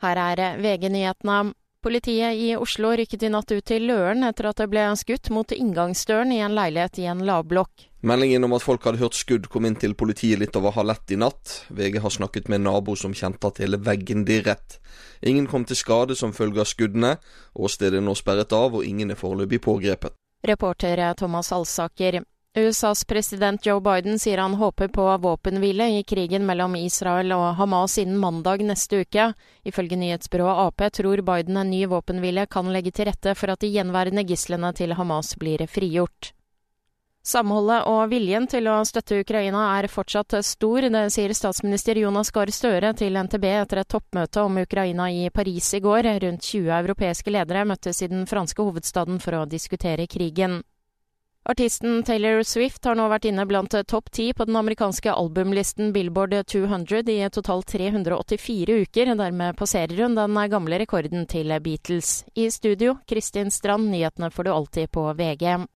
Her er VG-nyhetene. Politiet i Oslo rykket i natt ut til Løren etter at det ble skutt mot inngangsdøren i en leilighet i en lavblokk. Meldingen om at folk hadde hørt skudd kom inn til politiet litt over halv ett i natt. VG har snakket med en nabo som kjente at hele veggen dirret. Ingen kom til skade som følge av skuddene. Åstedet er nå sperret av, og ingen er foreløpig pågrepet. Reporter Thomas Alsaker. USAs president Joe Biden sier han håper på våpenhvile i krigen mellom Israel og Hamas innen mandag neste uke. Ifølge nyhetsbyrået Ap tror Biden en ny våpenhvile kan legge til rette for at de gjenværende gislene til Hamas blir frigjort. Samholdet og viljen til å støtte Ukraina er fortsatt stor, det sier statsminister Jonas Gahr Støre til NTB etter et toppmøte om Ukraina i Paris i går. Rundt 20 europeiske ledere møttes i den franske hovedstaden for å diskutere krigen. Artisten Taylor Swift har nå vært inne blant topp ti på den amerikanske albumlisten Billboard 200 i totalt 384 uker. Dermed passerer hun den gamle rekorden til Beatles. I studio, Kristin Strand, nyhetene får du alltid på VG.